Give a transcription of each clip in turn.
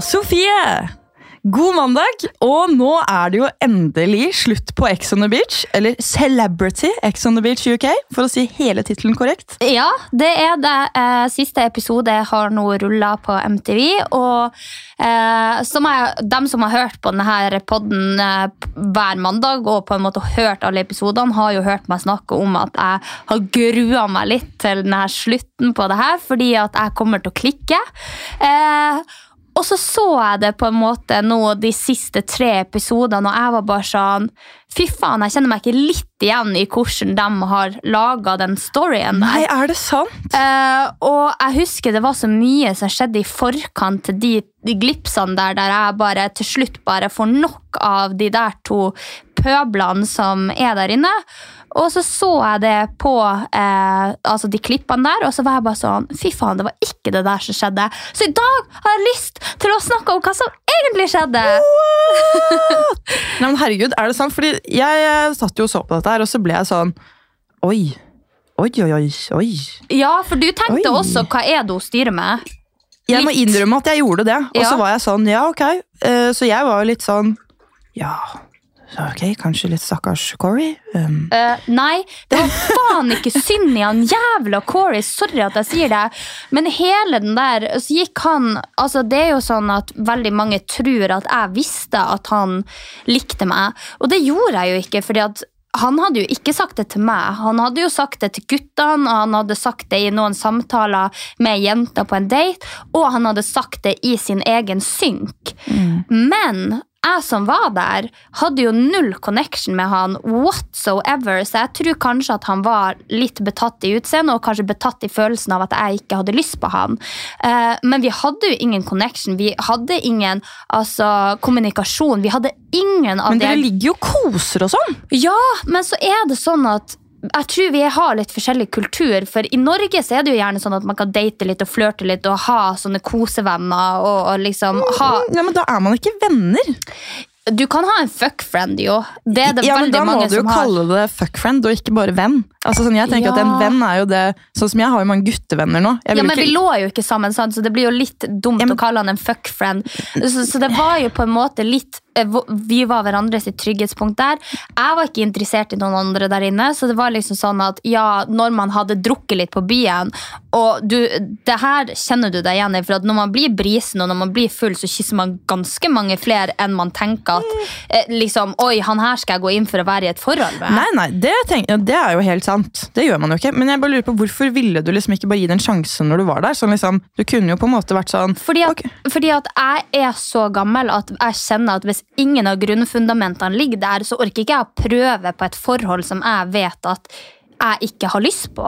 Sofie! God mandag, og nå er det jo endelig slutt på Ex on the Beach, eller Celebrity Ex on the Beach UK, for å si hele tittelen korrekt. Ja, det er det. Eh, siste episode har nå rulla på MTV. Og eh, som jeg, dem som har hørt på denne podden eh, hver mandag og på en måte hørt alle episodene, har jo hørt meg snakke om at jeg har grua meg litt til denne slutten på det her, fordi at jeg kommer til å klikke. Eh, og så så jeg det på en måte nå de siste tre episodene, og jeg var bare sånn Fy faen, jeg kjenner meg ikke litt igjen i hvordan de har laga den storyen. der. Nei, er det sant? Uh, og jeg husker det var så mye som skjedde i forkant til de, de glipsene der, der jeg bare til slutt bare får nok av de der to pøblene som er der inne. Og så så jeg det på eh, altså de klippene der, og så var jeg bare sånn Fy faen, det var ikke det der som skjedde. Så i dag har jeg lyst til å snakke om hva som egentlig skjedde. Nei, men herregud, er det sant? Fordi jeg, eh, satt jo og så på dette her, og så ble jeg sånn Oi. Oi, oi, oi. oi. Ja, for du tenkte Oi. også hva er det hun styrer med? Jeg må innrømme at jeg gjorde det, og Ja. så var jeg sånn, ja, ok. Eh, Så jeg var jo litt sånn Ja, så ok, kanskje litt stakkars Corey. Um, Uh, nei, det var faen ikke synd i han jævla Corey. Sorry at jeg sier det. Men hele den der Så gikk han Altså, det er jo sånn at veldig mange tror at jeg visste at han likte meg. Og det gjorde jeg jo ikke, fordi at han hadde jo ikke sagt det til meg. Han hadde jo sagt det til guttene, og han hadde sagt det i noen samtaler med jenter på en date, og han hadde sagt det i sin egen synk. Men jeg som var der, hadde jo null connection med han whatsoever, så jeg tror kanskje at han var litt betatt i utseendet, og kanskje betatt i følelsen av at jeg ikke hadde lyst på han. Eh, men vi hadde jo ingen connection, vi hadde ingen altså, kommunikasjon, vi hadde ingen av det men det. dere ligger jo og koser og sånn. Ja, men så er det sånn at jeg tror vi har litt forskjellig kultur. For i Norge så er det jo gjerne sånn at man kan date litt og flørte litt og ha sånne kosevenner. og, og liksom ha... Ja, men da er man ikke venner. Du kan ha en fuckfriend, jo. Det er det ja, men da må du jo kalle det fuckfriend, og ikke bare venn. Altså, sånn, jeg tenker Ja. at En venn er jo det Sånn som jeg har jo mange guttevenner nå. Ja, men ikke, Vi lå jo ikke sammen, sant? så det blir jo litt dumt Ja, men- å kalle han en fuckfriend. Så, så det var jo på en måte litt eh, Vi var hverandres trygghetspunkt der. Jeg var ikke interessert i noen andre der inne, så det var liksom sånn at ja, når man hadde drukket litt på byen Og du, det her kjenner du deg igjen i, for at når man blir brisen og når man blir full, så kysser man ganske mange flere enn man tenker at eh, liksom Oi, han her skal jeg gå inn for å være i et forhold med. Nei, nei, det, tenk, det er jo helt sant. Det gjør man jo ikke. Men jeg bare lurer på hvorfor ville du liksom ikke bare gi det en sjanse når du var der? Sånn liksom, Du kunne jo på en måte vært sånn Fordi at, okay. fordi at jeg er så gammel at jeg kjenner at hvis ingen av grunnfundamentene ligger der, så orker ikke jeg å prøve på et forhold som jeg vet at jeg ikke har lyst på.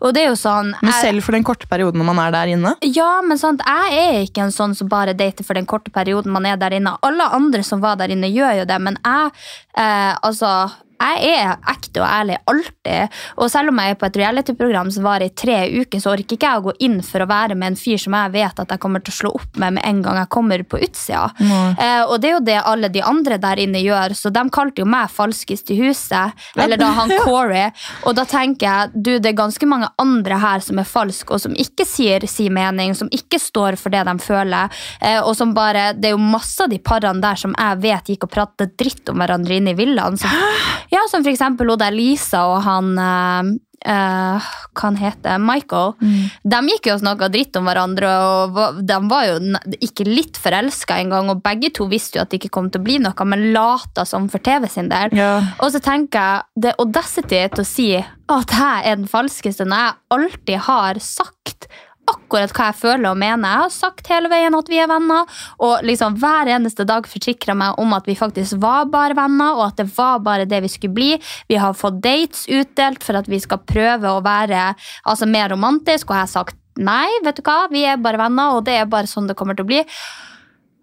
Og det er jo sånn Men selv for den korte perioden man er der inne? Ja, men sant, jeg er ikke en sånn som bare dater for den korte perioden man er der inne. Alle andre som var der inne, gjør jo det, men jeg eh, altså jeg er ekte og ærlig alltid. Og selv om jeg er på et reality-program som varer i tre uker, så orker ikke jeg å gå inn for å være med en fyr som jeg vet at jeg kommer til å slå opp med med en gang jeg kommer på utsida. Eh, og det er jo det alle de andre der inne gjør, så de kalte jo meg falskest i huset. Eller da han Corey. Og da tenker jeg du, det er ganske mange andre her som er falske, og som ikke sier sin mening, som ikke står for det de føler. Eh, og som bare, Det er jo masse av de parene der som jeg vet gikk og pratet dritt om hverandre inne i villaen. Som, ja, som for eksempel hun der Lisa og han uh, Hva han heter Michael. De gikk jo og snakka dritt om hverandre, og de var jo ikke litt forelska engang. Og begge to visste jo at det ikke kom til å bli noe, men lata som for TV sin del. Ja. Og så tenker jeg, det audacity til å si at jeg er den falskeste, når jeg alltid har sagt akkurat hva jeg føler og mener. Jeg har sagt hele veien at vi er venner, og liksom hver eneste dag forsikra meg om at vi faktisk var bare venner, og at det var bare det vi skulle bli. Vi har fått dates utdelt for at vi skal prøve å være altså, mer romantisk, og jeg har sagt nei, vet du hva, vi er bare venner, og det er bare sånn det kommer til å bli.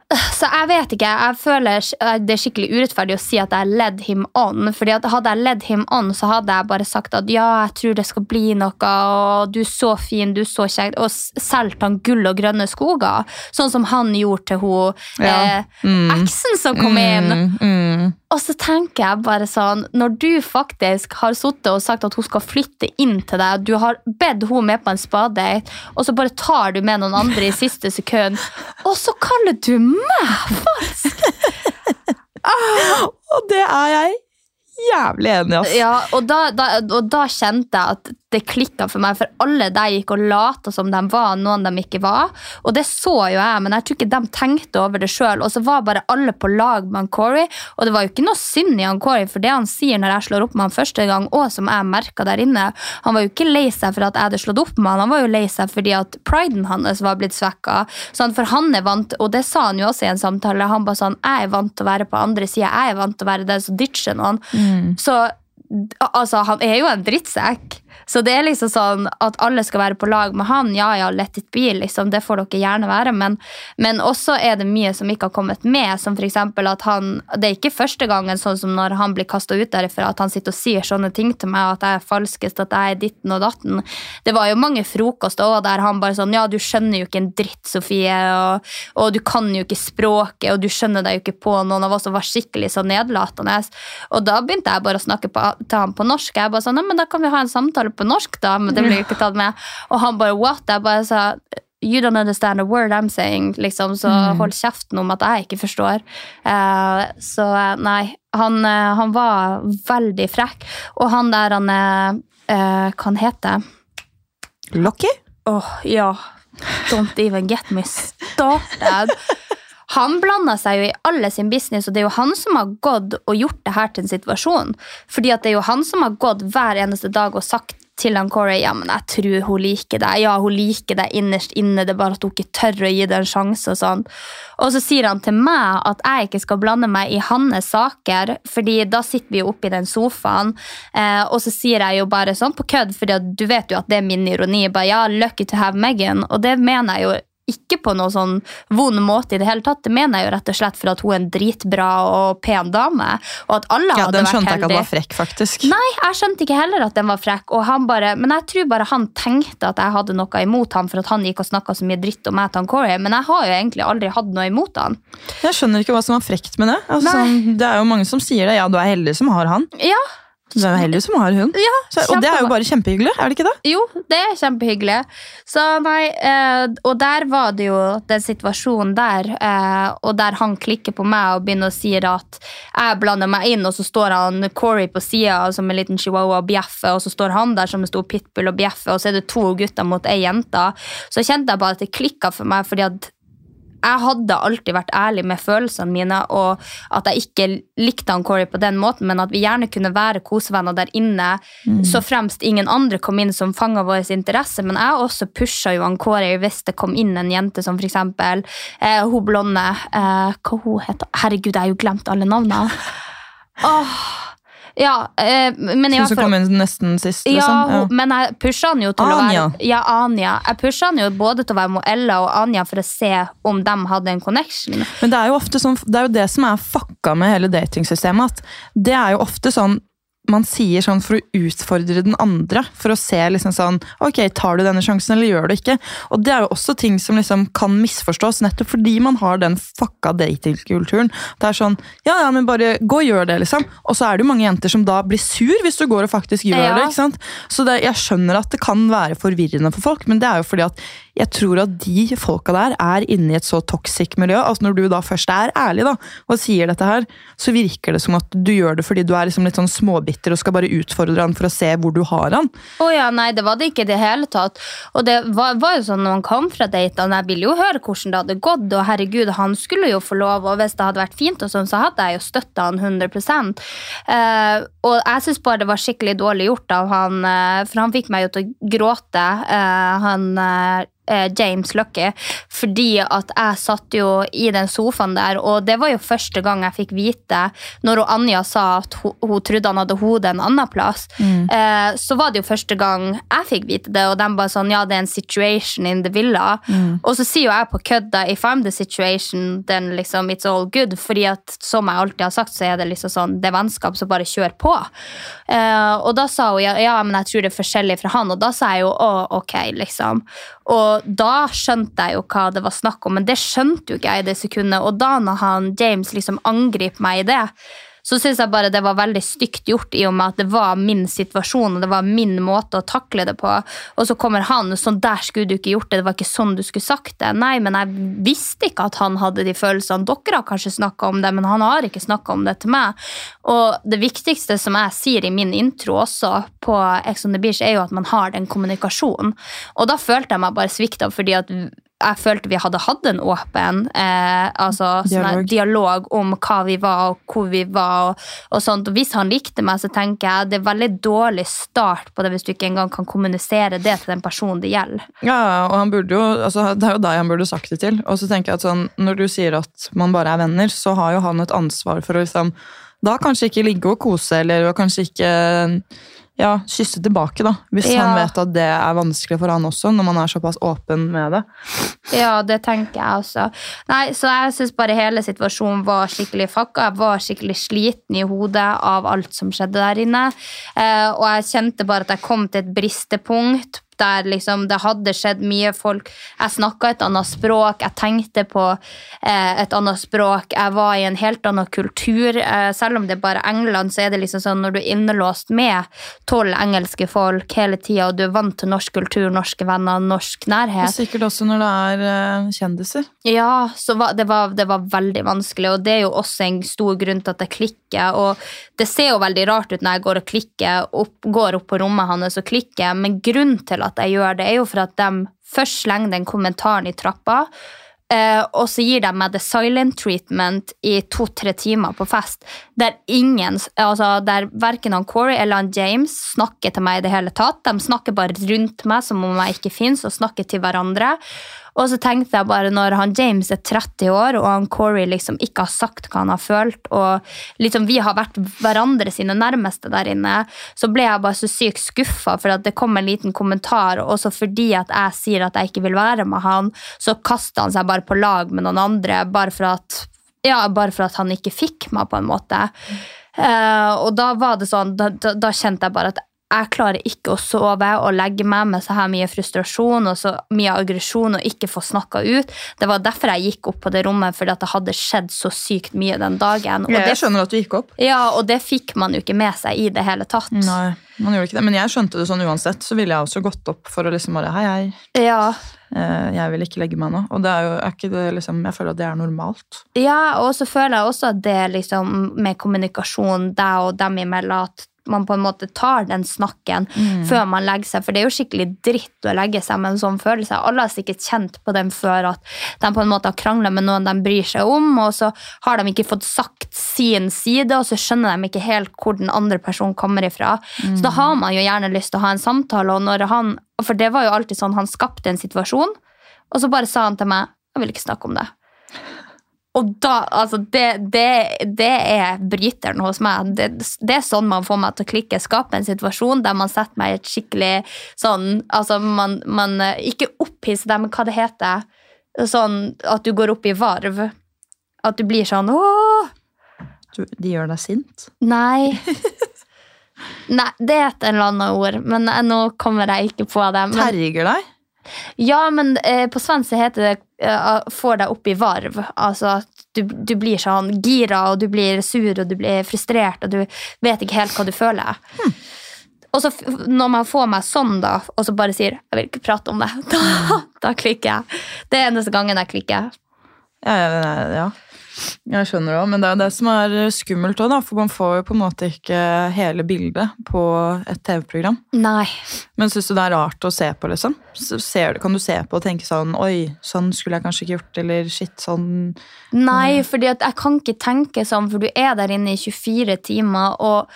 Så jeg vet ikke, jeg føler det er skikkelig urettferdig å si at jeg led him on. fordi Hadde jeg led him on, så hadde jeg bare sagt at ja, jeg tror det skal bli noe, og du er så fin, du er så kjekk, og solgt han gull og grønne skoger. Sånn som han gjorde til hun Ja. Mm. eh, eksen som kom inn. Mm, mm. Og så tenker jeg bare sånn, når du faktisk har sittet og sagt at hun skal flytte inn til deg, du har bedt hun med på en spadedate, og så bare tar du med noen andre i siste sekund, og så kaller du meg falsk! Og det er jeg jævlig enig i, ass. Ja, og da, da, og da kjente jeg at det klikka for meg, for alle de gikk og lata som de var noen de ikke var. Og det så jo jeg, men jeg tror ikke de tenkte over det sjøl. Og så var bare alle på lag med han Corey, og det var jo ikke noe synd i han Corey, for det han sier når jeg slår opp med han første gang, og som jeg merka der inne, han var jo ikke lei seg for at jeg hadde slått opp med han, han var jo lei seg fordi at priden hans var blitt svekka. Sånn, for han er vant, og det sa han jo også i en samtale, han bare sånn Jeg er vant til å være på andre sida, jeg er vant til å være den som ditcher noen. Så altså, han er jo en drittsekk. Så det er liksom sånn at alle skal være på lag med han. Ja, ja, let it be, liksom. Det får dere gjerne være. Men, men også er det mye som ikke har kommet med, som eksempel at han Det er ikke første gangen sånn som når han blir kasta ut derifra, at han sitter og sier sånne ting til meg, at jeg er falskest, at jeg er ditten og datten. Det var jo mange frokoster også der han bare sånn Ja, du skjønner jo ikke en dritt, Sofie, og, og du kan jo ikke språket, og du skjønner deg jo ikke på noen av oss som var skikkelig så nedlatende. Og da begynte jeg bare å snakke på, til ham på norsk. Jeg bare sånn, Ja, men da kan vi ha en samtale på norsk, da. Men det ble jo ikke tatt med. Og han bare what? Jeg bare sa You don't understand a word I'm saying, liksom, så hold kjeften om at jeg ikke forstår. Uh, så eh, nei, han, eh, han var veldig frekk. Og han der han eh, Hva han heter Lucky? Åh, ja. Don't even get me started. Han blanda seg jo i alle sin business, og det er jo han som har gått og gjort det her til en situasjon. Fordi at det er jo han som har gått hver eneste dag og sagt til han Corey ja, men jeg tror hun liker deg. Ja, hun liker deg innerst inne, det er bare at hun ikke tør å gi deg en sjanse. Og sånn. Og så sier han til meg at jeg ikke skal blande meg i hans saker, fordi da sitter vi jo oppe i den sofaen, eh, og så sier jeg jo bare sånn på kødd, fordi du vet jo at det er min ironi. Bare, ja, lucky to have Megan, og det mener jeg jo ikke på noen sånn vond måte i det hele tatt. Det mener jeg jo rett og slett for at hun er en dritbra og pen dame. Og at alle Ja, hadde Den skjønte jeg ikke at den var frekk, faktisk. Nei, jeg skjønte ikke heller at den var frekk. Og han bare, men jeg tror bare han tenkte at jeg hadde noe imot ham for at han gikk og snakka så mye dritt om meg til han Corey. Men jeg har jo egentlig aldri hatt noe imot han. Jeg skjønner ikke hva som er frekt med det. Altså, sånn, det er jo mange som sier det. Ja, du er heldig som har han. Ja, Du er jo heldig som har hund. ja Så, og det er jo bare kjempehyggelig, er det ikke det? Jo, det er kjempehyggelig. Så nei, eh, Og der var det jo den situasjonen der, eh, og der han klikker på meg og begynner å si at jeg blander meg inn, og så står han Corey på sida som en liten chihuahua og bjeffer, og så står han der som en stor pitbull og bjeffer, og så er det to gutter mot ei jente. Så kjente jeg bare at det klikka for meg, fordi at jeg hadde alltid vært ærlig med følelsene mine, og at jeg ikke likte han Corey på den måten, men at vi gjerne kunne være kosevenner der inne, så fremst ingen andre kom inn som fanga vår interesse. Men jeg også pusha jo han Corey hvis det kom inn en jente som eksempel eh, hun blonde eh, Hva hun heter Herregud, jeg har jo glemt alle navnene. Åh, ja, eh, men i Hun som fall kom inn nesten sist. ja, Liksom. hun, men jeg pusha han jo til Anja. å være Ja, Anja. Jeg pusha han jo både til å være med Ella og Anja for å se om de hadde en connection. Men det er jo ofte sånn, det er jo det som er fucka med hele datingsystemet. At det er jo ofte sånn man sier sånn for å utfordre den andre. For å se liksom sånn Ok, tar du denne sjansen, eller gjør du ikke? Og det er jo også ting som liksom kan misforstås, nettopp fordi man har den fucka datingkulturen. Det er sånn Ja, ja, men bare gå og gjør det, liksom. Og så er det jo mange jenter som da blir sur hvis du går og faktisk gjør Ja. det. ikke sant? Så det, jeg skjønner at det kan være forvirrende for folk, men det er jo fordi at jeg tror at de folka der er inne i et så toxic miljø. altså Når du da først er ærlig da, og sier dette her, så virker det som at du gjør det fordi du er liksom litt sånn småbitter og skal bare utfordre han for å se hvor du har han. Å ja, nei, det var det ikke i det hele tatt. Og det var, var jo sånn når han kom fra datene, jeg ville jo høre hvordan det hadde gått, og herregud, han skulle jo få lov, og hvis det hadde vært fint og sånn, så hadde jeg jo støtta han 100 uh, Og jeg syns bare det var skikkelig dårlig gjort av han, uh, for han fikk meg jo til å gråte. Uh, han eh, eh, James Lucky, fordi at jeg satt jo i den sofaen der, og det var jo første gang jeg fikk vite, når Anja sa at hun, hun trodde han hadde hodet en annen plass, eh, så var det jo første gang jeg fikk vite det, og de bare sånn, ja, det er en situation in the villa. Og så sier jo jeg på kødda, if I'm the situation, then liksom it's all good, fordi at som jeg alltid har sagt, så er det liksom sånn, det er vennskap, så bare kjør på. Eh, og da sa hun, ja, ja, men jeg tror det er forskjellig fra han, og da sa jeg jo, å, ok, liksom. Og da skjønte jeg jo hva det var snakk om, men det skjønte jo ikke jeg i det sekundet. Og da når han James liksom angriper meg i det, så syns jeg bare det var veldig stygt gjort, i og med at det var min situasjon og det var min måte å takle det på. Og så kommer han, sånn der skulle du ikke gjort det, det var ikke sånn du skulle sagt det. Nei, men jeg visste ikke at han hadde de følelsene. Dere har kanskje snakka om det, men han har ikke snakka om det til meg. Og det viktigste som jeg sier i min intro også på Ex on the Beach, er jo at man har den kommunikasjonen. Og da følte jeg meg bare svikta fordi at jeg følte vi hadde hatt en åpen eh, altså, sånn Dialog. dialog om hva vi var og hvor vi var. Og, og sånt. Og hvis han likte meg, så tenker jeg det er veldig dårlig start på det hvis du ikke engang kan kommunisere det til den personen det gjelder. Ja, og han burde jo, altså, Det er jo deg han burde sagt det til. Og så tenker jeg at sånn, Når du sier at man bare er venner, så har jo han et ansvar for å liksom Da kanskje ikke ligge og kose, eller kanskje ikke ja, kysse tilbake, da. Hvis Ja. han vet at det er vanskelig for han også, når man er såpass åpen med det. Ja, det tenker jeg også. Nei, Så jeg syns bare hele situasjonen var skikkelig fucka. Jeg var skikkelig sliten i hodet av alt som skjedde der inne. Eh, og jeg kjente bare at jeg kom til et bristepunkt der liksom det hadde skjedd mye folk. Jeg snakka et annet språk, jeg tenkte på eh, et annet språk. Jeg var i en helt annen kultur. Eh, selv om det er bare England, så er det liksom sånn når du er innelåst med tolv engelske folk hele tida, og du er vant til norsk kultur, norske venner, norsk nærhet Og sikkert også når det er eh, kjendiser. Ja, så var, det, var, det var veldig vanskelig, og det er jo også en stor grunn til at det klikker. Og det ser jo veldig rart ut når jeg går og klikker, opp, går opp på rommet hans og klikker, men grunnen til at jeg gjør det, er jo for at de først slenger den kommentaren i trappa, eh, og så gir de meg the silent treatment i to-tre timer på fest, der ingen, altså der verken han Corey eller han James snakker til meg i det hele tatt. De snakker bare rundt meg som om jeg ikke finnes, og snakker til hverandre. Og så tenkte jeg bare, når han James er 30 år, og han Corey liksom ikke har sagt hva han har følt, og liksom vi har vært hverandre sine nærmeste der inne, så ble jeg bare så sykt skuffa for at det kom en liten kommentar, og så fordi at jeg sier at jeg ikke vil være med han, så kaster han seg bare på lag med noen andre, bare for at, ja, bare for at han ikke fikk meg, på en måte. Uh, og da var det sånn, da, da, da kjente jeg bare at jeg klarer ikke å sove og legge meg med så her mye frustrasjon og så mye aggresjon og ikke få snakka ut. Det var derfor jeg gikk opp på det rommet, fordi at det hadde skjedd så sykt mye den dagen. Og Jeg det, skjønner at du gikk opp. ja, og det fikk man jo ikke med seg i det hele tatt. Nei, man gjorde ikke det. Men jeg skjønte det sånn uansett. Så ville jeg også gått opp for å liksom bare Hei, hei. Ja, eh, Jeg vil ikke legge meg nå. Og det er jo er ikke det liksom Jeg føler at det er normalt. Ja, og så føler jeg også at det liksom med kommunikasjon deg og dem imellom, at man på en måte tar den snakken før man legger seg. For det er jo skikkelig dritt å legge seg med en sånn følelse. Alle har sikkert kjent på den før at de på en måte har krangla med noen de bryr seg om, og så har de ikke fått sagt sin side, og så skjønner de ikke helt hvor den andre personen kommer ifra. Så da har man jo gjerne lyst til å ha en samtale, og når han For det var jo alltid sånn, han skapte en situasjon, og så bare sa han til meg Jeg vil ikke snakke om det. Og da, altså det, det, det er bryteren hos meg. Det, det er sånn man får meg til å klikke. Skape en situasjon der man setter meg i et skikkelig sånn Altså, man, man eh, Ikke opphisser deg, men hva det heter. Sånn at du går opp i varv. At du blir sånn Åh! Du, de gjør deg sint. Nei. Nei, det er et eller annet ord, men nå kommer jeg ikke på det. Men, Terger deg. Ja, men eh, på svensk heter det eh, 'får deg opp i varv'. Altså at du, du blir sånn gira, og du blir sur, og du blir frustrert, og du vet ikke helt hva du føler. og så når man får meg sånn, da, og så bare sier 'jeg vil ikke prate om det', da, da klikker jeg. Det er eneste gangen jeg klikker. Ja, ja, ja. Jeg skjønner det òg, men det er jo det som er skummelt òg, for man får jo på en måte ikke hele bildet på et TV-program. Nei. Men syns du det er rart å se på, liksom? Ser, du- kan du se på og tenke sånn Oi, sånn skulle jeg kanskje ikke gjort, eller shit, sånn Nei, for jeg kan ikke tenke sånn, for du er der inne i 24 timer, og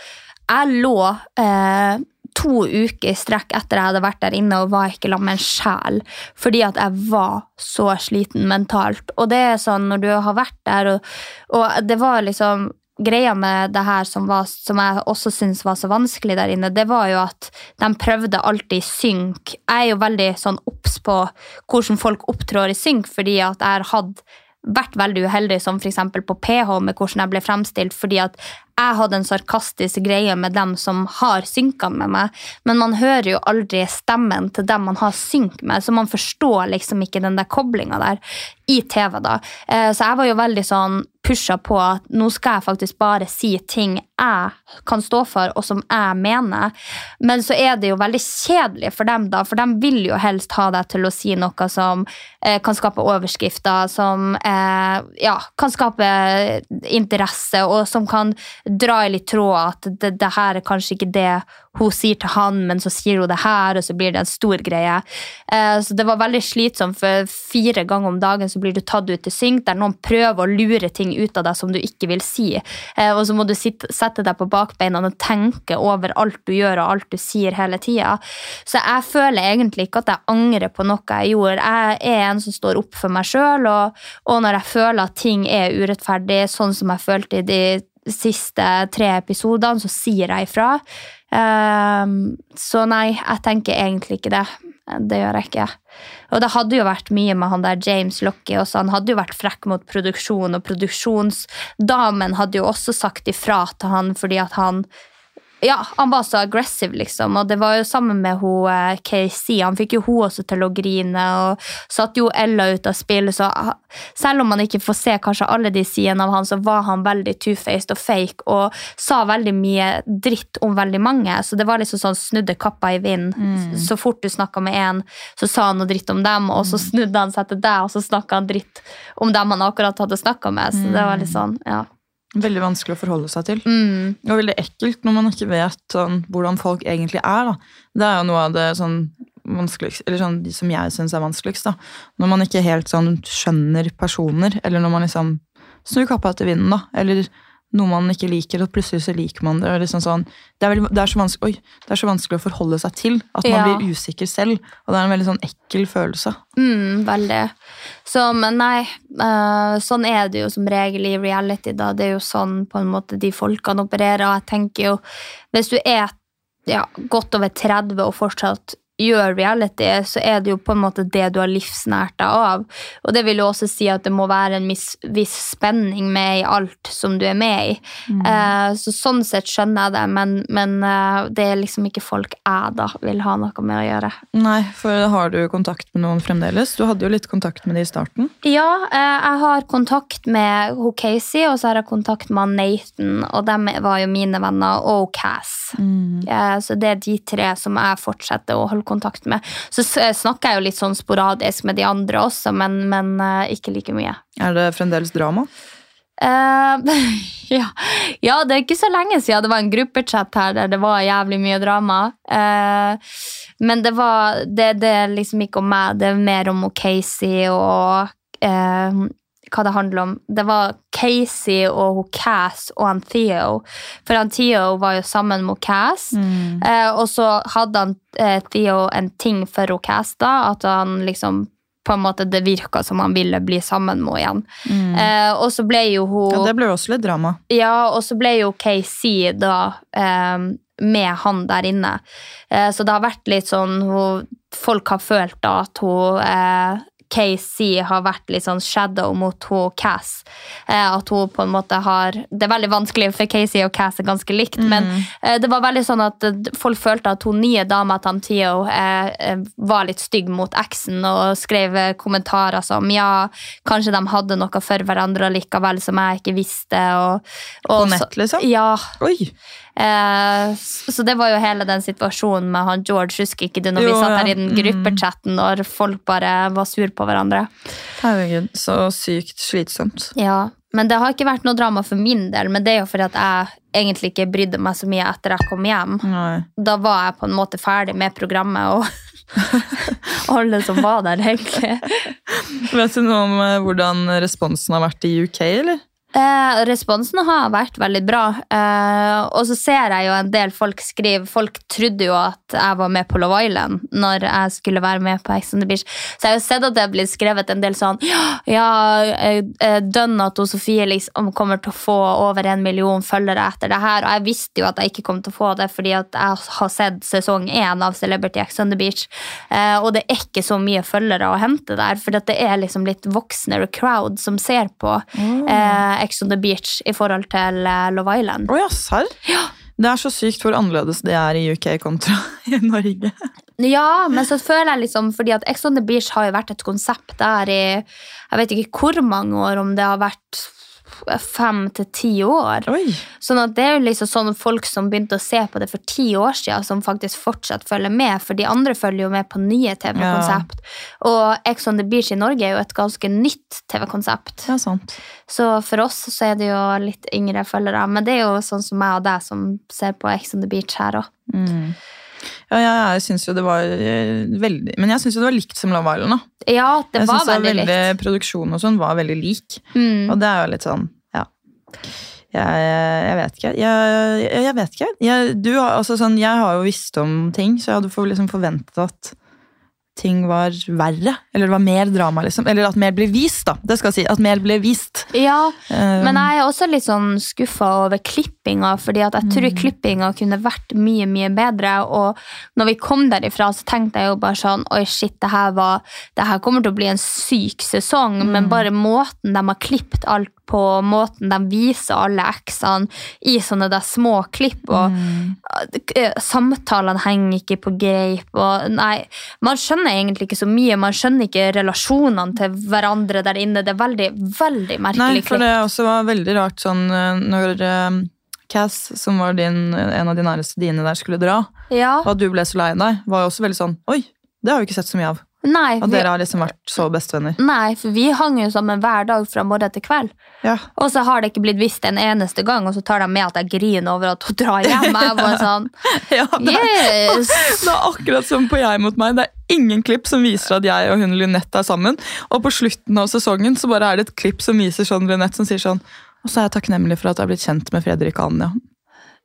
jeg lå eh, to uker i strekk etter jeg hadde vært der inne og var ikke sammen med en sjel, fordi at jeg var så sliten mentalt. Og det er sånn når du har vært der, og, og det var liksom Greia med det her som, var, som jeg også syns var så vanskelig der inne, det var jo at de prøvde alltid synk. Jeg er jo veldig sånn obs på hvordan folk opptrår i synk, fordi at jeg har hatt vært veldig uheldig, som f.eks. på PH, med hvordan jeg ble fremstilt, fordi at jeg hadde en sarkastisk greie med dem som har synka med meg, men man hører jo aldri stemmen til dem man har synk med, så man forstår liksom ikke den der koblinga der i TV, da. Eh, Så jeg var jo veldig sånn pusha på at nå skal jeg faktisk bare si ting jeg kan stå for, og som jeg mener. Men så er det jo veldig kjedelig for dem, da, for de vil jo helst ha deg til å si noe som eh, kan skape overskrifter, som eh, ja, kan skape interesse, og som kan dra i litt tråd at det, det her er kanskje ikke det hun sier til han, men så sier hun det her, og så blir det en stor greie. Eh, så det var veldig slitsomt, for fire ganger om dagen så blir du tatt ut til synk, der noen prøver å lure ting ut av deg som du ikke vil si. Eh, og så må du sitte, sette deg på bakbeina og tenke over alt du gjør og alt du sier hele tida. Så jeg føler egentlig ikke at jeg angrer på noe jeg gjorde. Jeg er en som står opp for meg sjøl, og, og når jeg føler at ting er urettferdig, sånn som jeg følte i de siste tre episodene, så sier jeg ifra. Ehm, så nei, jeg tenker egentlig ikke det. Det gjør jeg ikke. Og det hadde jo vært mye med han der James Lockie også. Han hadde jo vært frekk mot produksjon, og produksjonsdamen hadde jo også sagt ifra til han fordi at han ja, han var så aggressiv, liksom. Og det var jo sammen med hun, eh, KC. Han fikk jo hun også til å grine, og satte jo Ella ut av spill. Så selv om man ikke får se kanskje alle de sidene av han, så var han veldig two-faced og fake, og sa veldig mye dritt om veldig mange. Så det var liksom sånn snudde kappa i vind. Så fort du snakka med en, så sa han noe dritt om dem, og så snudde han seg til deg, og så snakka han dritt om dem han akkurat hadde snakka med. Så det var litt sånn, ja. Veldig vanskelig å forholde seg til. Mm. Og veldig ekkelt når man ikke vet sånn, hvordan folk egentlig er. Da. Det er jo noe av det sånn eller sånn, de som jeg syns er vanskeligst. Da. Når man ikke helt sånn skjønner personer, eller når man liksom snur kappa etter vinden, da. Eller noe man ikke liker, og plutselig så liker man det. Og liksom sånn, det, er veldig, det, er oi, det er så vanskelig å forholde seg til at man Ja. blir usikker selv. Og det er en veldig sånn ekkel følelse. Mm, veldig. Så, men nei, uh, sånn er det jo som regel i reality. da. Det er jo sånn på en måte de folkene opererer. Og jeg tenker jo, hvis du er ja, godt over 30 og fortsatt gjør reality, så er det jo på en måte det du har livsnært deg av. Og det vil jo også si at det må være en viss, viss spenning med i alt som du er med i. Eh, så sånn sett skjønner jeg det, men, men eh, det er liksom ikke folk jeg da vil ha noe med å gjøre. Nei, for har du kontakt med noen fremdeles? Du hadde jo litt kontakt med de i starten. Ja, eh, jeg har kontakt med hun Casey, og så har jeg kontakt med Nathan, og dem var jo mine venner, og Cass. Eh, Så det er de tre som jeg fortsetter å holde kontakt med. Så snakker jeg jo litt sånn sporadisk med de andre også, men, men eh, ikke like mye. Er det fremdeles drama? Uh, ja. ja, det er ikke så lenge siden det var en gruppechat her der det var jævlig mye drama. Uh, men det var det, det er liksom ikke om meg, det er mer om Casey og eh, hva det handler om. Det var Casey og Cass og han Theo. For han Theo var jo sammen med Cass. Eh, og så hadde han eh, Theo en ting for Cass, da, at han liksom på en måte Det virka som han ville bli sammen med henne igjen. Eh, og så ble jo hun Ja, det ble også litt drama. ja, og så ble jo KC da eh, med han der inne. Eh, så det har vært litt sånn hun, Folk har følt da at hun eh, KC har vært litt sånn shadow mot hun Cass. Eh, at hun på en måte har Det er veldig vanskelig, for Casey og Cass er ganske likt, men eh, det var veldig sånn at eh, folk følte at hun nye dama eh, eh, var litt stygg mot eksen og skrev kommentarer som ja, kanskje de hadde noe for hverandre likevel som jeg ikke visste. Og, og På nett, liksom? Ja. Oi! Eh, så det var jo hele den situasjonen med han George. Husker ikke du når vi Jo, satt ja. der i den gruppechatten når folk bare var sur på hverandre? Herregud, så sykt slitsomt. Ja, Men det har ikke vært noe drama for min del, men det er jo fordi at jeg egentlig ikke brydde meg så mye etter jeg kom hjem. Nei. Da var jeg på en måte ferdig med programmet og alle som var der, egentlig. Vet du noe om eh, hvordan responsen har vært i UK, eller? Eh, responsen har vært veldig bra. Eh, og så ser jeg jo en del folk skrive Folk trodde jo at jeg var med på Love Island når jeg skulle være med på Ex on the Beach. Så jeg har jo sett at det har blitt skrevet en del sånn Ja, eh, eh, dønn at Sofie liksom kommer til å få over en million følgere etter det her. Og jeg visste jo at jeg ikke kom til å få det, fordi at jeg har sett sesong én av Celebrity Ex on the Beach. Eh, og det er ikke så mye følgere å hente der, for det er liksom litt voksnere crowd som ser på. eh, Ex on the Beach i forhold til eh, Love Island. Oh, ja, serr? Det er så sykt hvor annerledes det er i UK kontra i Norge. Ja, men så føler jeg liksom Fordi at Ex on the Beach har jo vært et konsept der i Jeg vet ikke hvor mange år, om det har vært fem til ti år. Oi. Sånn at det er jo liksom sånn folk som begynte å se på det for ti år siden, som faktisk fortsatt følger med, for de andre følger jo med på nye TV-konsept. Og Ex on the Beach i Norge er jo et ganske nytt TV-konsept. Ja, sant. Så for oss så er det jo litt yngre følgere, men det er jo sånn som meg og deg som ser på Ex on the Beach her òg. Mm. Ja, ja, jeg syns jo det var eh, veldig Men jeg syns jo det var likt som Love Island. da. Ja, det jeg var synes veldig likt. Produksjonen og sånn var veldig lik. Mm. Og det er jo litt sånn, ja. Jeg, jeg vet ikke. Jeg, jeg, vet ikke. Jeg, du, altså sånn, jeg har jo visst om ting, så jeg hadde liksom forventet at ting var verre. Eller det var mer drama, liksom. Eller at mer ble vist, da. Det skal jeg si. At mer ble vist. Ja, um, men jeg er også litt sånn skuffa over klippinga, fordi at jeg tror Mm. klippinga kunne vært mye, mye bedre. Og når vi kom derifra, så tenkte jeg jo bare sånn Oi, shit, det her, var, det her kommer til å bli en syk sesong. Mm. Men bare måten de har klippet alt på, måten de viser alle eksene i sånne der små klipp, og Mm. eh, samtalene henger ikke på greip. Og nei, man skjønner egentlig ikke så mye. Man skjønner ikke relasjonene til hverandre der inne. Det er veldig, veldig merkelig Nei, for det også var veldig rart sånn eh, når eh, Cass, som var din, en av de næreste dine der, skulle dra, Ja. og at du ble så lei deg, var jo også veldig sånn Oi, det har vi ikke sett så mye av. Nei, og dere har liksom vært så bestevenner. nei, for vi hang jo sammen hver dag fra morgen til kveld. Ja. Og så har det ikke blitt visst en eneste gang, og så tar de med at jeg griner over at hun drar hjem. Jeg var sånn, ja det, yes! det er akkurat som på Jeg mot meg. Det er ingen klipp som viser at jeg og hun Lynette er sammen. Og på slutten av sesongen så bare er det et klipp som viser sånn Lynette som sier sånn Og så er jeg takknemlig for at jeg har blitt kjent med Fredrik og Anja.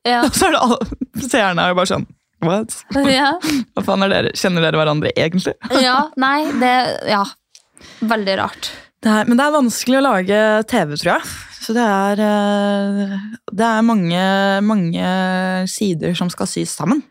Ja. Og så er det alle seerne er jo bare sånn What? Ja. Hva faen er dere? Kjenner dere hverandre egentlig? ja, nei, det Ja. Veldig rart. Det er, men det er vanskelig å lage TV, tror jeg. Så det er, eh, det er mange, mange sider som skal sys sammen.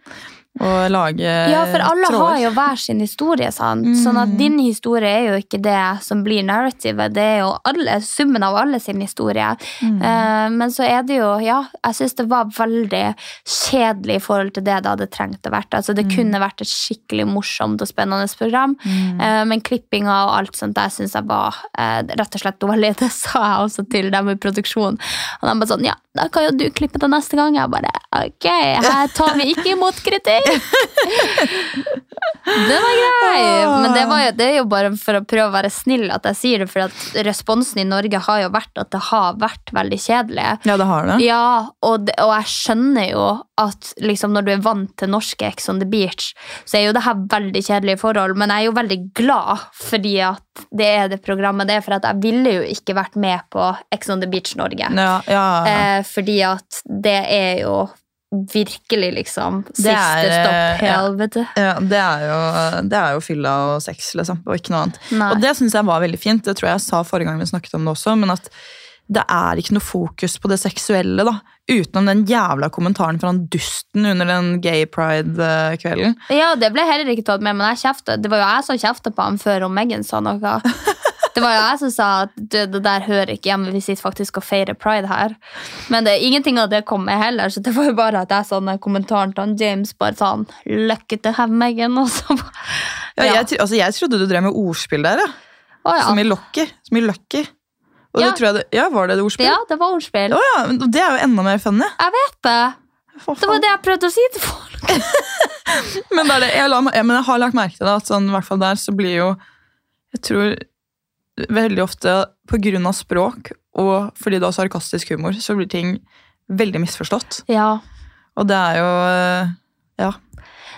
Og lage Ja, for alle tråder. har jo hver sin historie, sant? Sånn at din historie er jo ikke det som blir narrativet, det er jo alle, summen av alle sin historie. Eh, men så er det jo, ja, jeg syns det var veldig kjedelig i forhold til det det hadde trengt å vært. Altså, det kunne vært et skikkelig morsomt og spennende program, uh, men klippinga og alt sånt der syns jeg var uh, rett og slett dårlig. Det sa jeg også til dem i produksjonen. Og de bare sånn, ja, da kan jo du klippe det neste gang. Jeg bare, ok, her tar vi ikke imot kritikk. Den var grei! Men det, var jo, det er jo bare for å prøve å være snill at jeg sier det, for at responsen i Norge har jo vært at det har vært veldig kjedelig. Ja, det har det. Ja, og, det, og jeg skjønner jo at liksom når du er vant til norske Ex on the Beach, så er jo det her veldig kjedelige forhold, men jeg er jo veldig glad fordi at det er det programmet det er, for at jeg ville jo ikke vært med på Ex on the Beach Norge. Ja, ja. Eh, fordi at det er jo virkelig liksom siste er, eh, stopp helvete. Ja, det er, jo, det er jo fylla og sex, liksom, og ikke noe annet. Nei. Og det syns jeg var veldig fint. Det tror jeg jeg sa forrige gang vi snakket om det også. Men at det er ikke noe fokus på det seksuelle, da. Utenom den jævla kommentaren fra han dusten under den gay pride-kvelden. Ja, det ble heller ikke tatt med, men jeg kjeftet. det var jo jeg som kjefta på ham før om Megan sa noe. Det var jo jeg som sa at det, der hører ikke hjemme, vi sitter faktisk og feirer pride her. Men det, ingenting av det kom med heller, så det var jo bare at jeg sa den kommentaren til han James bare sånn Lucky to have Megan, og så Ja, Jeg, altså, jeg trodde du drev med ordspill der, ja. Å, ja. Som i lucky. Som i lucky. Og Ja. det tror jeg det, ja, var det det ordspill? ja, det var ordspill. Å ja, det er jo enda mer funny. Jeg vet det. Det var det jeg prøvde å si til folk. Men, det det, jeg, la, ja, men jeg har lagt merke til det, at sånn, i hvert fall der så blir jo Jeg tror veldig ofte av språk og fordi du har sarkastisk humor, så blir ting veldig misforstått. Ja. Og det er jo eh, Ja.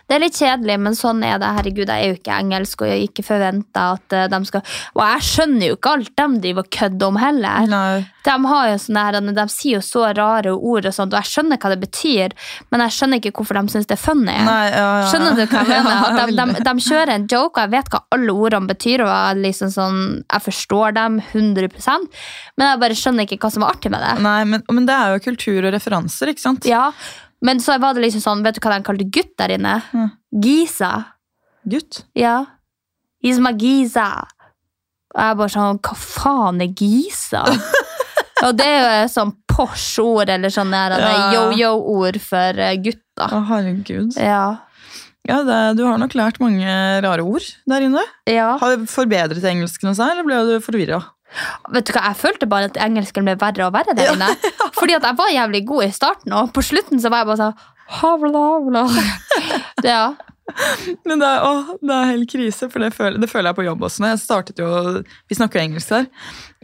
Det er litt kjedelig, men sånn er det. Herregud, jeg er jo ikke engelsk, og jeg ikke forventer at eh, de skal Og jeg skjønner jo ikke alt de driver og kødder om heller. Nei. De, har jo sånne her, de sier jo så rare ord, og sånt, og jeg skjønner hva det betyr, men jeg skjønner ikke hvorfor de syns det er funny. Nei, ja, ja. Skjønner du hva jeg mener? At de, de, de kjører en joke, og jeg vet hva alle ordene betyr, og jeg, liksom sånn, jeg forstår dem 100% men jeg bare skjønner ikke hva som er artig med det. Nei, men, men det er jo kultur og referanser, ikke sant? Ja, Men så var det liksom sånn, vet du hva de kalte gutt der inne? Mm. Giza. Gutt. Ja. He's my Giza. Og jeg bare sånn, hva faen er Giza? og det er jo et sånn Porsche-ord, eller sånn der, er Ja. yo-yo-ord for gutta. gutter. Å, herregud. Ja. Ja, det, du har nok lært mange rare ord der inne. ja. Har du forbedret engelsken seg, eller ble du forvirra? Vet du hva, Jeg følte bare at engelsken ble verre og verre der inne. Fordi at jeg var jævlig god i starten, og på slutten så var jeg bare sånn havla, havla. Ja. Men det er, å, det er helt krise, for det føler, det føler jeg på jobb også. Når jeg startet jo, Vi snakker jo engelsk der.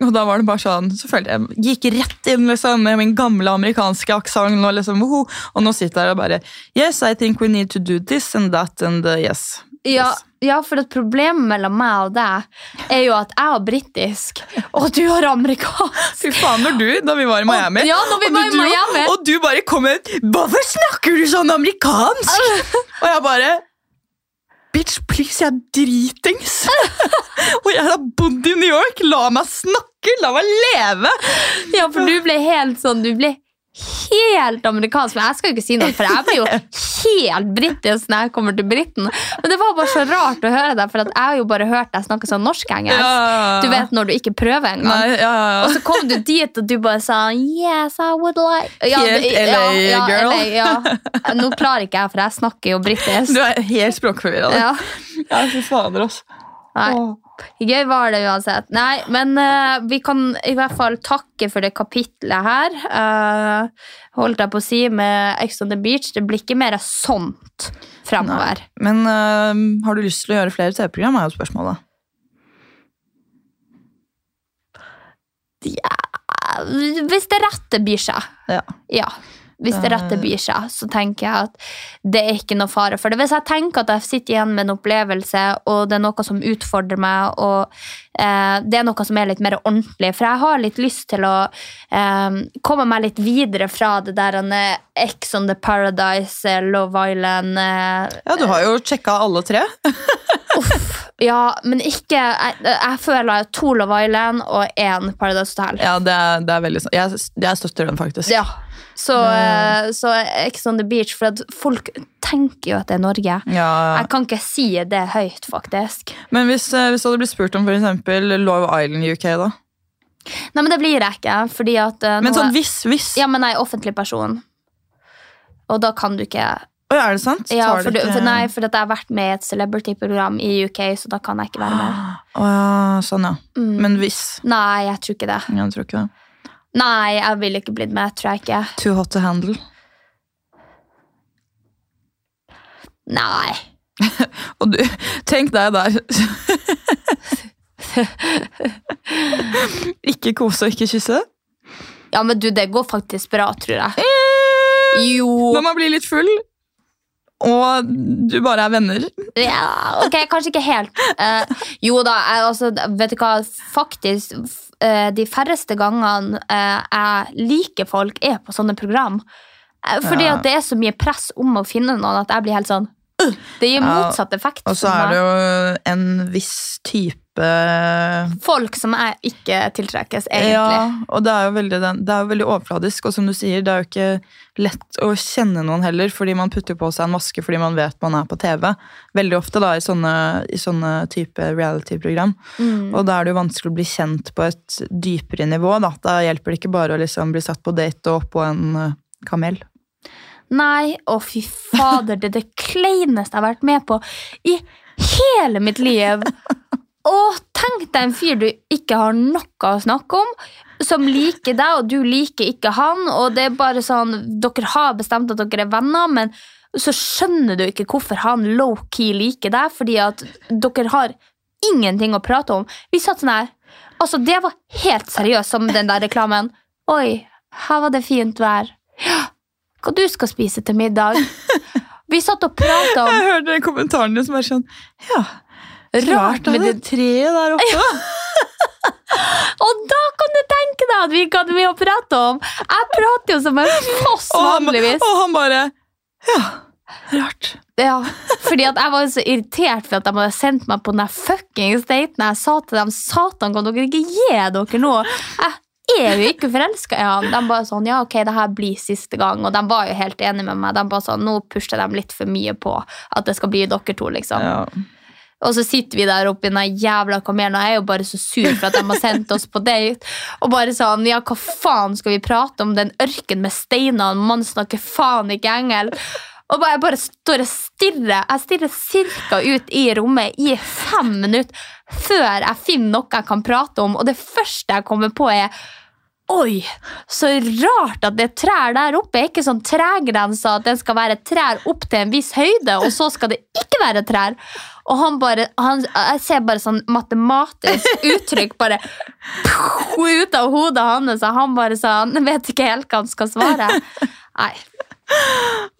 Og da var det bare sånn, så følte jeg gikk rett inn liksom, med min gamle amerikanske aksent. Og, liksom, og nå sitter jeg og bare Yes, I think we need to do this and that and uh, yes. Ja, ja, for problem mellom meg og deg er jo at jeg har britisk, og du har amerikansk. Fy faen, når du, da vi var i Miami Ja, når vi og var i Miami. Og du bare kom med Hvorfor snakker du sånn amerikansk? og jeg bare Bitch, please, jeg er dritings. og jeg har bodd i New York. La meg snakke, la meg leve. Ja, for du ble helt sånn, du ble helt amerikansk, men jeg skal jo ikke si noe, for jeg blir jo helt britisk når jeg kommer til Briten. Men det var bare så rart å høre deg, for jeg har jo bare hørt deg snakke sånn norsk-engelsk. Ja. Du vet når du ikke prøver engang. Nei, ja, ja, Og så kom du dit, og du bare sa Yes, I would like ja, Helt det- LA. Nå klarer ikke jeg, for jeg snakker jo britisk. Du er helt språkforvirra. Ja. Ja, fy fader, altså. Nei. Gøy var det uansett. Nei, men uh, vi kan i hvert fall takke for det kapitlet her. Uh, holdt jeg på å si med Ex on the Beach. Det blir ikke mer sånt fremover. Men uh, har du lyst til å gjøre flere TV-program, er jo spørsmålet. Ja, hvis det rette byr seg. Ja. Ja. Hvis det rette byr seg, så tenker jeg at det er ikke noe fare for det. Hvis jeg tenker at jeg sitter igjen med en opplevelse, og det er noe som utfordrer meg, og eh, det er noe som er litt mer ordentlig, for jeg har litt lyst til å eh, komme meg litt videre fra det der eh, Ex on the Paradise, eh, Love Island eh, Ja, du har jo sjekka alle tre. uff. Ja, men ikke Jeg, jeg føler to Love Island og én Paradise Hotel. Ja, det er, det er veldig sant. Jeg, jeg støtter den, faktisk. Ja. Så, eh, så Ex on the Beach, for folk tenker jo at det er Norge. Ja. Jeg kan ikke si det høyt, faktisk. Men hvis, eh, hvis du hadde blitt spurt om eksempel Love Island UK, da? Nei, men det blir jeg ikke. Fordi at eh, Men sånn hvis, hvis Ja, men jeg er offentlig person. Og da kan du ikke Oi, er det sant? ja, for, du, for, Nei, for jeg har vært med i et celebrity-program i UK, så da kan jeg ikke være med. Å sånn, ja. Mm. Men hvis Nei, jeg tror ikke det. Jeg tror ikke det. Nei, jeg ville ikke blitt med. Tror jeg ikke. Too hot to handle. Nei. Og du, tenk deg der. ikke kose og ikke kysse. Ja, men du, det går faktisk bra, tror jeg. Jo. Når man blir litt full, og du bare er venner. Ja, ok, kanskje ikke helt. Eh, jo da, jeg, altså, vet du hva, faktisk eh, De færreste gangene eh, jeg liker folk, er på sånne program. Eh, fordi Ja. at det er så mye press om å finne noen at jeg blir helt sånn! Det gir motsatt effekt. Og så er det jo en viss type Folk som er ikke tiltrekkes, egentlig. Ja, og det er, jo veldig, det er jo veldig overfladisk, og som du sier, det er jo ikke lett å kjenne noen heller, fordi man putter på seg en maske fordi man vet man er på TV. Veldig ofte da i sånne, i sånne type reality-program. Mm. Og da er det jo vanskelig å bli kjent på et dypere nivå. Da, da hjelper det ikke bare å liksom bli satt på date og oppå en eh, kamel. Nei, å fy fader, det er det kleineste jeg har vært med på i hele mitt liv. Å, tenk deg en fyr du ikke har noe å snakke om, som liker deg, og du liker ikke han, og det er bare sånn Dere har bestemt at dere er venner, men så skjønner du ikke hvorfor han low-key liker deg, fordi at dere har ingenting å prate om. Vi satt sånn her Altså, det var helt seriøst som den der reklamen. Oi, her var det fint vær. Ja, hva du skal spise til middag? Vi satt og prata om Jeg hørte den kommentaren din som er sånn Ja, Rart med det treet der oppe. Ja. Og da kan du tenke deg at vi ikke hadde mye å prate om! Jeg prater jo som en foss vanligvis. og han bare Ja, rart. Ja, fordi at jeg var så irritert for at de hadde sendt meg på den fuckings daten. Jeg sa til dem satan, kan dere ikke gi dere noe? Jeg er jo ikke forelska i han. De bare sånn, ja ok, det her blir siste gang. Og de var jo helt enige med meg. De bare sånn, Nå pusher de litt for mye på at det skal bli dere to. liksom. Ja. Og så sitter vi der oppe i den jævla kamelen, og jeg er jo bare så sur for at de har sendt oss på date. Og bare sånn, ja, hva faen skal vi prate om? Den ørken med steiner, man snakker faen ikke engelsk. Og jeg bare står og stirrer. Jeg stirrer cirka ut i rommet i fem minutter før jeg finner noe jeg kan prate om, og det første jeg kommer på, er Oi, så rart at det er trær der oppe. Er ikke sånn tregrensa at den skal være trær opp til en viss høyde, og så skal det ikke være trær. Og han bare, han, Jeg ser bare sånn matematisk uttrykk bare ut av hodet hans, og han bare sa han vet ikke helt hva han skal svare. Nei,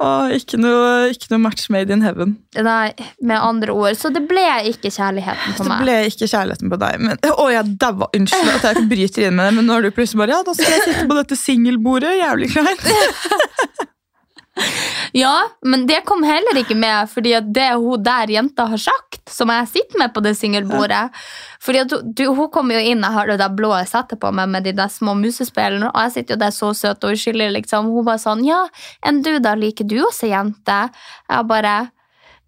Å, ikke, noe, ikke noe match made in heaven. nei, med andre ord. Så det ble ikke kjærligheten på meg. Det ble ikke kjærligheten på deg. Men, å, jeg daua. Unnskyld at jeg bryter inn med det, men nå er du plutselig bare Ja, da skal jeg sitte på dette singelbordet. Jævlig kleint. Ja, men det kom heller ikke med, fordi det hun der jenta har sagt, som jeg sitter med på det singelbordet Fordi hun, du, hun kommer jo inn, jeg har det der blå setter på meg med de der små musespillene, og jeg sitter jo der så søt og uskyldig, liksom. Hun bare sånn Ja, enn du, da? Liker du også jenter? Jeg bare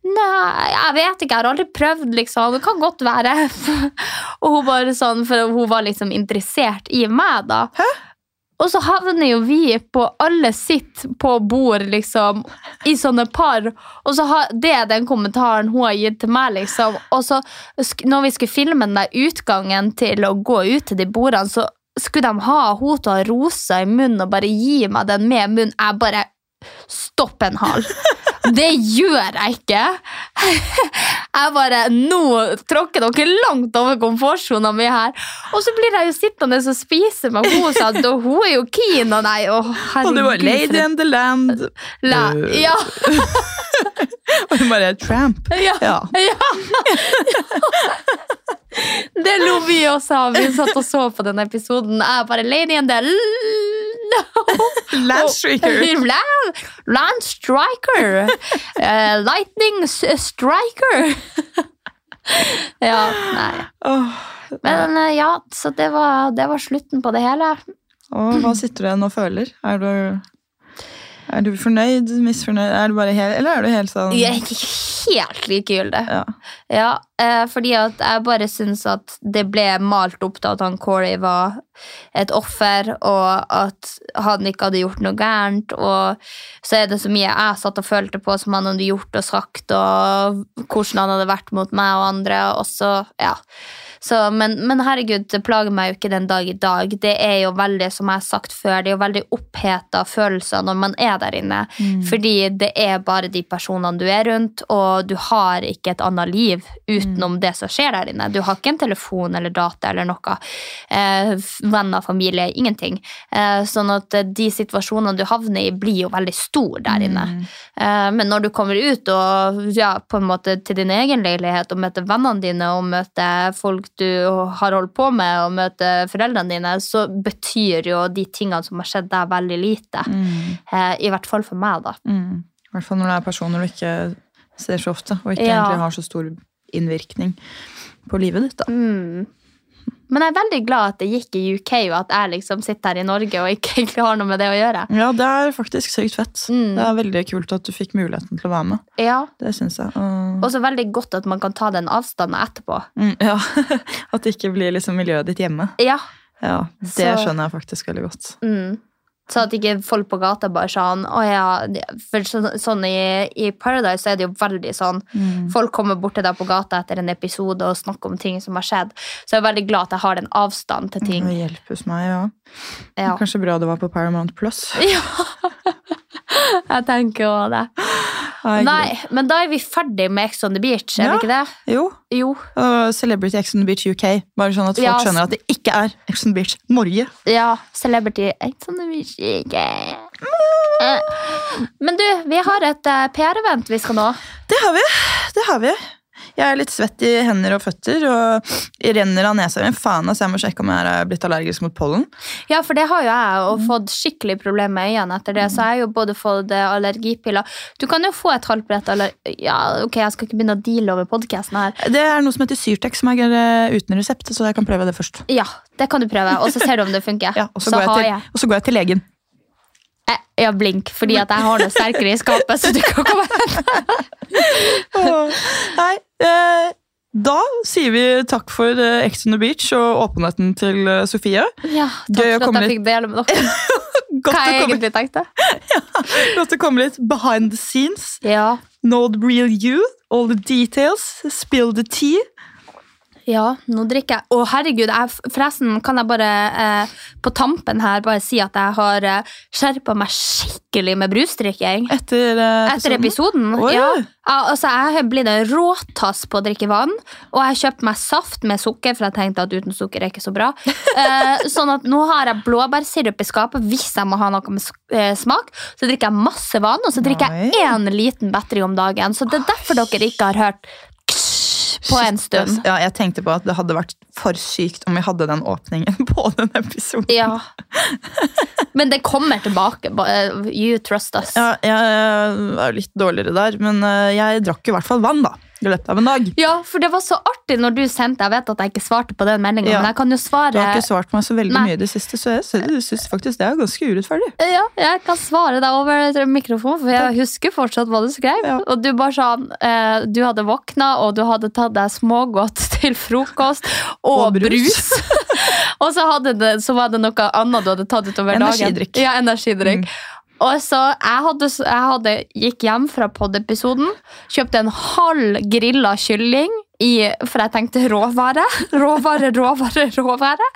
Nei, jeg vet ikke, jeg har aldri prøvd, liksom. Det kan godt være. og hun bare sånn, for hun var liksom interessert i meg, da. Og så havner jo vi på alle sitt på bord, liksom, i sånne par. Og så har det den kommentaren hun har gitt til meg, liksom. Og så når vi skulle filme den der utgangen til å gå ut til de bordene, så skulle de ha hun til å ha rosa i munnen og bare gi meg den med munnen. Jeg bare Stopp en hal. Det gjør jeg ikke. Jeg bare Nå tråkker dere langt over komfortsona mi her. Og så blir jeg jo sittende og spise med henne, så og hun er jo keen, og nei, å Og du var lady in the land. La, ja, Og hun bare tramp. ja, Ja. ja. Det lo vi også av. Vi satt og så på den episoden. Jeg bare Lady in the Landstreaker. Land, land striker. Uh, lightning striker. ja, nei. Men uh, ja, så det var, det var slutten på det hele. og hva sitter du igjen og føler? Er du, er du fornøyd? Misfornøyd? Er du bare helt, eller er du helt sånn Jeg er helt likegyldig. Ja. Ja, eh, fordi at jeg bare syns at det ble malt opp til at han Corey var et offer, og at han ikke hadde gjort noe gærent. Og så er det så mye jeg satt og følte på som han hadde gjort og sagt, og hvordan han hadde vært mot meg og andre. Og så, ja. Så, men, men herregud, det plager meg jo ikke den dag i dag. Det er jo veldig, som jeg har sagt før, det er jo veldig oppheta følelser når man er der inne. Fordi det er bare de personene du er rundt, og du har ikke et annet liv utenom det som skjer der inne. Du har ikke en telefon eller data eller noe. Eh, venner, familie, ingenting. Eh, sånn at eh, de situasjonene du havner i, blir jo veldig store der inne. Eh, men når du kommer ut og ja, på en måte til din egen leilighet og møter vennene dine og møter folk du har holdt på med og møter foreldrene dine, så betyr jo de tingene som har skjedd der, veldig lite. Mm. I hvert fall for meg, da. Mm. I hvert fall når det er personer du ikke ser så ofte, og ikke Ja. egentlig har så stor innvirkning på livet ditt. da. Mm. Men jeg er veldig glad at det gikk i UK, og at jeg liksom sitter her i Norge og ikke egentlig har noe med det å gjøre. Ja, det er faktisk sykt fett. Mm. Det er veldig kult at du fikk muligheten til å være med. Ja, Det syns jeg. Og, Også veldig godt at man kan ta den avstanden etterpå. mm, ja, At det ikke blir liksom miljøet ditt hjemme. Ja. Ja, Det Så- skjønner jeg faktisk veldig godt. Mm. Så at ikke folk på gata bare sånn Å ja For så, sånn i, i Paradise så er det jo veldig sånn Mm. Folk kommer bort til deg på gata etter en episode og snakker om ting som har skjedd. Så jeg er veldig glad at jeg har den avstanden til ting. Det hjelpes meg, ja. Ja. Kanskje bra det var på Paramount Plus. ja. Jeg tenker også det. Nei, Nei, men da er vi ferdig med Ex on the Beach, er Ja. vi ikke det? Jo, Jo. Uh, Celebrity Ex on the Beach UK. Bare sånn at folk Ja, skjønner at det ikke er Ex on the Beach Norge. Ja, Celebrity Ex on the Beach. ikke. Eh, Men du, vi har et eh, PR-event vi skal nå. Det har vi. Det har vi. Jeg er litt svett i hender og føtter og renner av nesa mi. Faen, altså, jeg må sjekke om jeg er blitt allergisk mot pollen. Ja, for det har jo jeg og fått skikkelig problemer med øynene etter det. Så jeg har jo både fått eh, allergipiller Du kan jo få et halvt brett aller... Ja, ok, jeg skal ikke begynne å deale over podkasten her. Det er noe som heter Syrtex, som er eh, uten resept, så jeg kan prøve det først. Ja, det kan du prøve, og så ser du om det funker. Ja, og, så så går jeg til, jeg og så går jeg til legen. Eh, Ja, blink, fordi at jeg har noe sterkere i skapet, så du kan komme Nei, eh, da sier vi takk for eh, Ex on the Beach og åpenheten til eh, Sofie. Ja, Gøy takk å for komme at jeg litt- fikk dele med dere. Godt Hva å jeg komme, egentlig tenkte. godt å komme litt behind the scenes. Ja. Know the real you, all the details, spill the tea. Ja, nå drikker jeg. Å, herregud, jeg, forresten kan jeg bare eh, på tampen her bare si at jeg har eh, skjerpa meg skikkelig med brusdrikking. Etter, eh, Etter episoden. Oh, Ja. Ja, altså, jeg har blitt en råtass på å drikke vann, og jeg har kjøpt meg saft med sukker, for jeg tenkte at uten sukker er ikke så bra. Eh, sånn at nå har jeg blåbærsirup i skapet hvis jeg må ha noe med eh, smak. Så drikker jeg masse vann, og så drikker Nei. jeg én liten battery om dagen. Så det er derfor dere ikke har hørt på en stund. Ja, jeg tenkte på at det hadde vært for sykt om vi hadde den åpningen på den episoden. Ja. Men det kommer tilbake. You trust us. Ja, jeg er litt dårligere der, men eh, jeg drakk i hvert fall vann da, i løpet av en dag. Ja, for det var så artig når du sendte Jeg vet at jeg ikke svarte på den meldinga, Ja. men jeg kan jo svare Du har ikke svart meg så veldig Nei. mye i det siste, så jeg synes- synes faktisk det er ganske urettferdig. Ja, jeg kan svare deg over mikrofonen, for jeg husker fortsatt hva du skrev. Ja. Og du bare sånn eh, Du hadde våkna, og du hadde tatt deg smågodt til frokost og, Og brus. brus. og så, det, så var det noe annet du hadde tatt utover Energidrikk. dagen. Ja, energidrikk. Og så jeg hadde, jeg hadde gikk hjem fra poddepisoden, kjøpte en halv grilla kylling, i, for jeg tenkte råvare, råvare, råvare, råvare.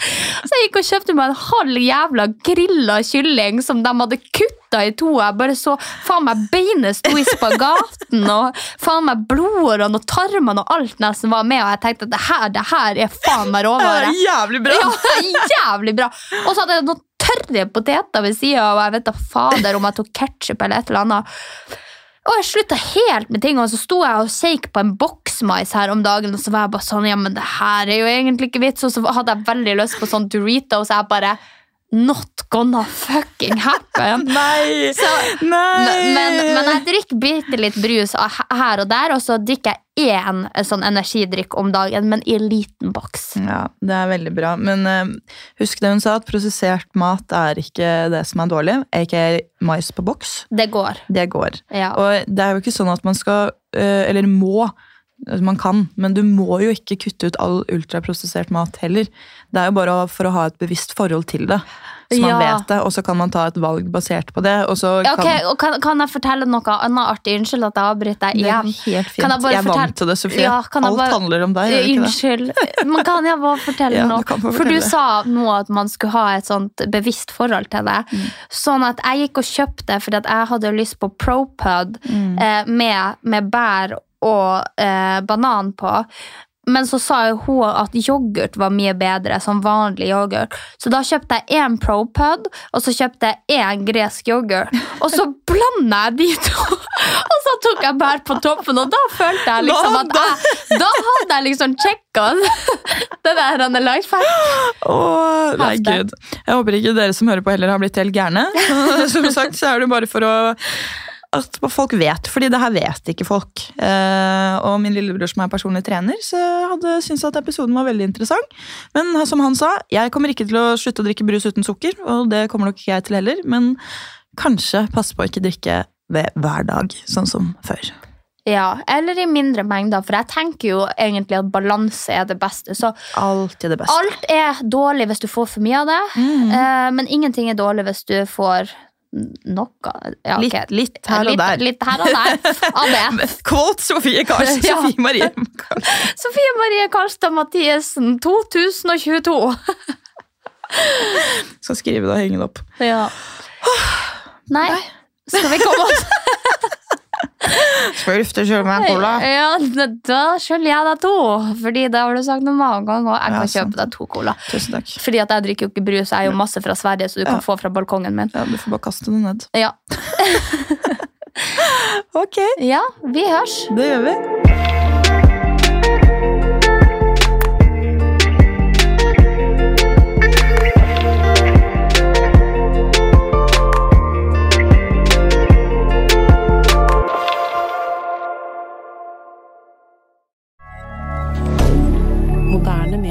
Så jeg gikk og kjøpte meg en halv jævla grilla kylling som de hadde kutta i to. Jeg bare så faen meg beinet sto i spagaten, og faen meg blodårene og tarmene og alt nesten var med, og jeg tenkte at det her, det her er faen meg råvare. jævlig bra! Ja, jævlig bra. Og så hadde jeg noen tørre poteter ved sida, og jeg vet da fader om jeg tok ketsjup eller et eller annet. Og jeg slutta helt med ting, og så sto jeg og shake på en boksmais her om dagen, og så var jeg bare sånn, ja, men det her er jo egentlig ikke vits, og så hadde jeg veldig lyst på sånn Dorito, og så er jeg bare Not gonna fucking happen. Nei! Så, Nei! men, men, men jeg drikker bitte litt brus her og der, og så drikker jeg én sånn energidrikk om dagen, men i en liten boks. Ja, det er veldig bra. Men uh, husk det hun sa, at prosessert mat er ikke det som er dårlig. Aka mais på boks. Det går. Det går. Ja. Og det er jo ikke sånn at man skal, uh, eller må, altså man kan, men du må jo ikke kutte ut all ultraprosessert mat heller. Det er jo bare for å ha et bevisst forhold til det. Så man Ja. vet det, og så kan man ta et valg basert på det. Kan, og kan, kan jeg fortelle noe annet artig? Unnskyld at jeg avbryter deg det er igjen. helt fint. Kan jeg jeg er fortelle- vant til det, Sofie. Ja, Alt bare- handler om deg. ikke? Unnskyld. Men kan jeg bare fortelle du noe? kan For du sa nå at man skulle ha et sånt bevisst forhold til det. Mm. Sånn at jeg gikk og kjøpte fordi at jeg hadde lyst på ProPud Mm. eh, med, med bær og eh, banan på. Men så sa jo hun at yoghurt var mye bedre, som vanlig yoghurt. Så da kjøpte jeg én ProPud, og så kjøpte jeg én gresk yoghurt. Og så blanda jeg de to, og så tok jeg bær på toppen, og da følte jeg liksom at jeg, Da hadde jeg liksom sjekka det der han life hack. Åh, nei, gud. Jeg håper ikke dere som hører på heller har blitt helt gærne. Som sagt, så er det bare for å at folk vet, fordi det her vet ikke folk. Eh, og min lillebror som er personlig trener, så hadde syntes at episoden var veldig interessant. Men som han sa, jeg kommer ikke til å slutte å drikke brus uten sukker, og det kommer nok ikke jeg til heller, men kanskje passe på å ikke drikke ved hver dag, sånn som før. Ja, eller i mindre mengder, for jeg tenker jo egentlig at balanse er det beste. Så er det beste. alt er dårlig hvis du får for mye av det, Mm. eh, men ingenting er dårlig hvis du får noe. Ja, okay. Litt- litt her og litt, der. Litt her og der av det. Quote Sofie Karlsen. Ja. Sofie Marie. Sofie Marie Karlstad Mathiesen, 2022. Skal skrive det og henge det opp. Ja. Nei. Skal vi komme oss Vi lufte kjøle meg cola? Ja, da- skylder jeg deg to. Fordi det har du sagt noen mange ganger. Og jeg kan Ja, kjøpe deg to cola. Tusen takk. Fordi at jeg drikker jo ikke brus. Jeg er jo masse fra Sverige, så du kan Ja. få fra balkongen min. Ja, du får bare kaste den ned. Ja. Ok, ja, vi hørs. det gjør vi.